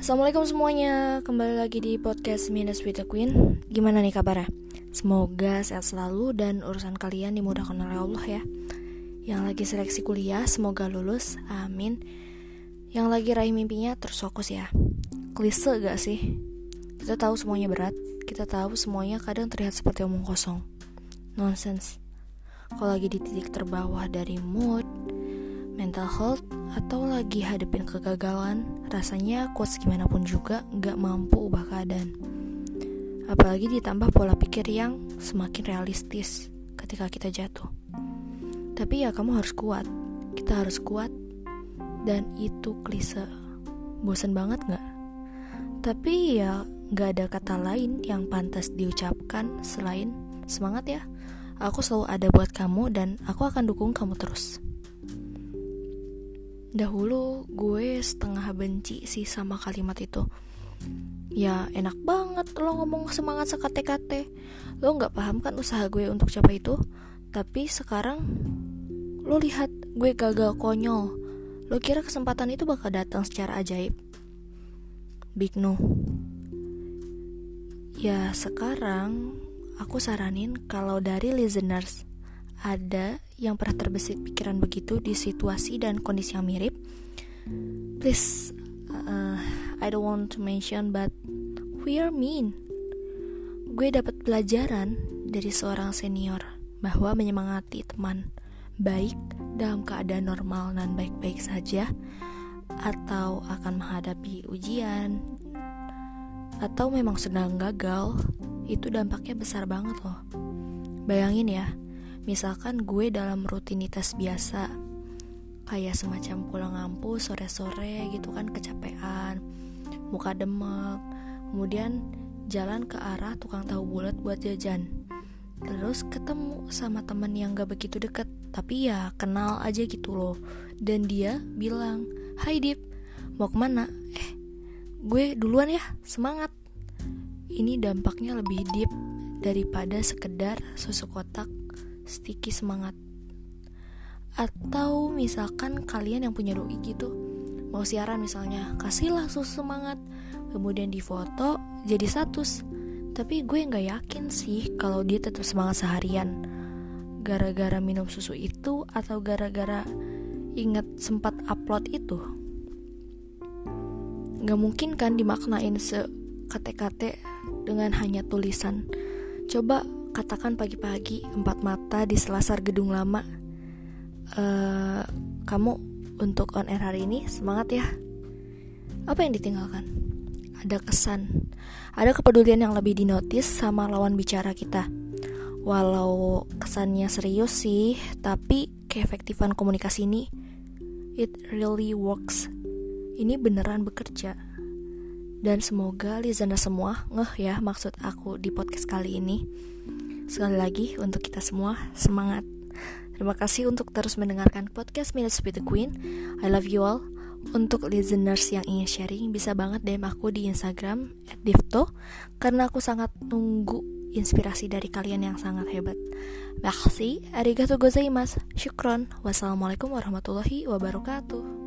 Assalamualaikum semuanya, kembali lagi di podcast Minus with the Queen. Gimana nih kabarnya? Semoga sehat selalu dan urusan kalian dimudahkan oleh Allah ya. Yang lagi seleksi kuliah, semoga lulus, amin. Yang lagi raih mimpinya, terus fokus ya. Klise gak sih? Kita tahu semuanya berat, kita tahu semuanya kadang terlihat seperti omong kosong. Nonsense. Kalau lagi di titik terbawah dari mood, mental health, atau lagi hadepin kegagalan, rasanya kuat gimana pun juga gak mampu ubah keadaan. Apalagi ditambah pola pikir yang semakin realistis ketika kita jatuh. Tapi ya kamu harus kuat, kita harus kuat, dan itu klise. Bosan banget gak? Tapi ya gak ada kata lain yang pantas diucapkan selain semangat ya. Aku selalu ada buat kamu dan aku akan dukung kamu terus. Dahulu gue setengah benci sih sama kalimat itu. Ya enak banget lo ngomong semangat sekate-kate. Lo gak paham kan usaha gue untuk capai itu? Tapi sekarang Lo lihat gue gagal konyol. Lo kira kesempatan itu bakal datang secara ajaib? Big no. Ya sekarang Aku saranin kalau dari listeners ada yang pernah terbesit pikiran begitu di situasi dan kondisi yang mirip, please, uh, I don't want to mention, but we are mean. Gue dapat pelajaran dari seorang senior bahwa menyemangati teman baik dalam keadaan normal dan baik-baik saja, atau akan menghadapi ujian, atau memang sedang gagal, itu dampaknya besar banget loh. Bayangin ya, Misalkan gue dalam rutinitas biasa Kayak semacam pulang ngampus sore-sore gitu kan kecapean Muka demek Kemudian jalan ke arah tukang tahu bulat buat jajan. Terus ketemu sama temen yang gak begitu deket Tapi ya kenal aja gitu loh. Dan dia bilang Hai Dip, mau ke mana? Eh, gue duluan ya, semangat. Ini dampaknya lebih deep daripada sekedar susu kotak sticky semangat. Atau misalkan kalian yang punya doi gitu mau siaran misalnya kasihlah susu semangat kemudian difoto jadi status. Tapi gue nggak yakin sih kalau dia tetap semangat seharian. Gara-gara minum susu itu atau gara-gara inget sempat upload itu? Nggak mungkin kan dimaknain se kate-kate dengan hanya tulisan. Coba katakan pagi-pagi empat mata di selasar gedung lama. Uh, kamu untuk on air hari ini semangat ya. Apa yang ditinggalkan? Ada kesan ada kepedulian yang lebih dinotis sama lawan bicara kita. Walau kesannya serius sih tapi keefektifan komunikasi ini it really works. Ini beneran bekerja dan semoga listener semua ngeh ya maksud aku di podcast kali ini Sekali lagi untuk kita semua semangat. Terima kasih untuk terus mendengarkan podcast Minutes with the Queen. I love you all. Untuk listeners yang ingin sharing bisa banget DM aku di Instagram @divto karena aku sangat nunggu inspirasi dari kalian yang sangat hebat. Merci, arigatou gozaimasu, syukron. Wassalamualaikum warahmatullahi wabarakatuh.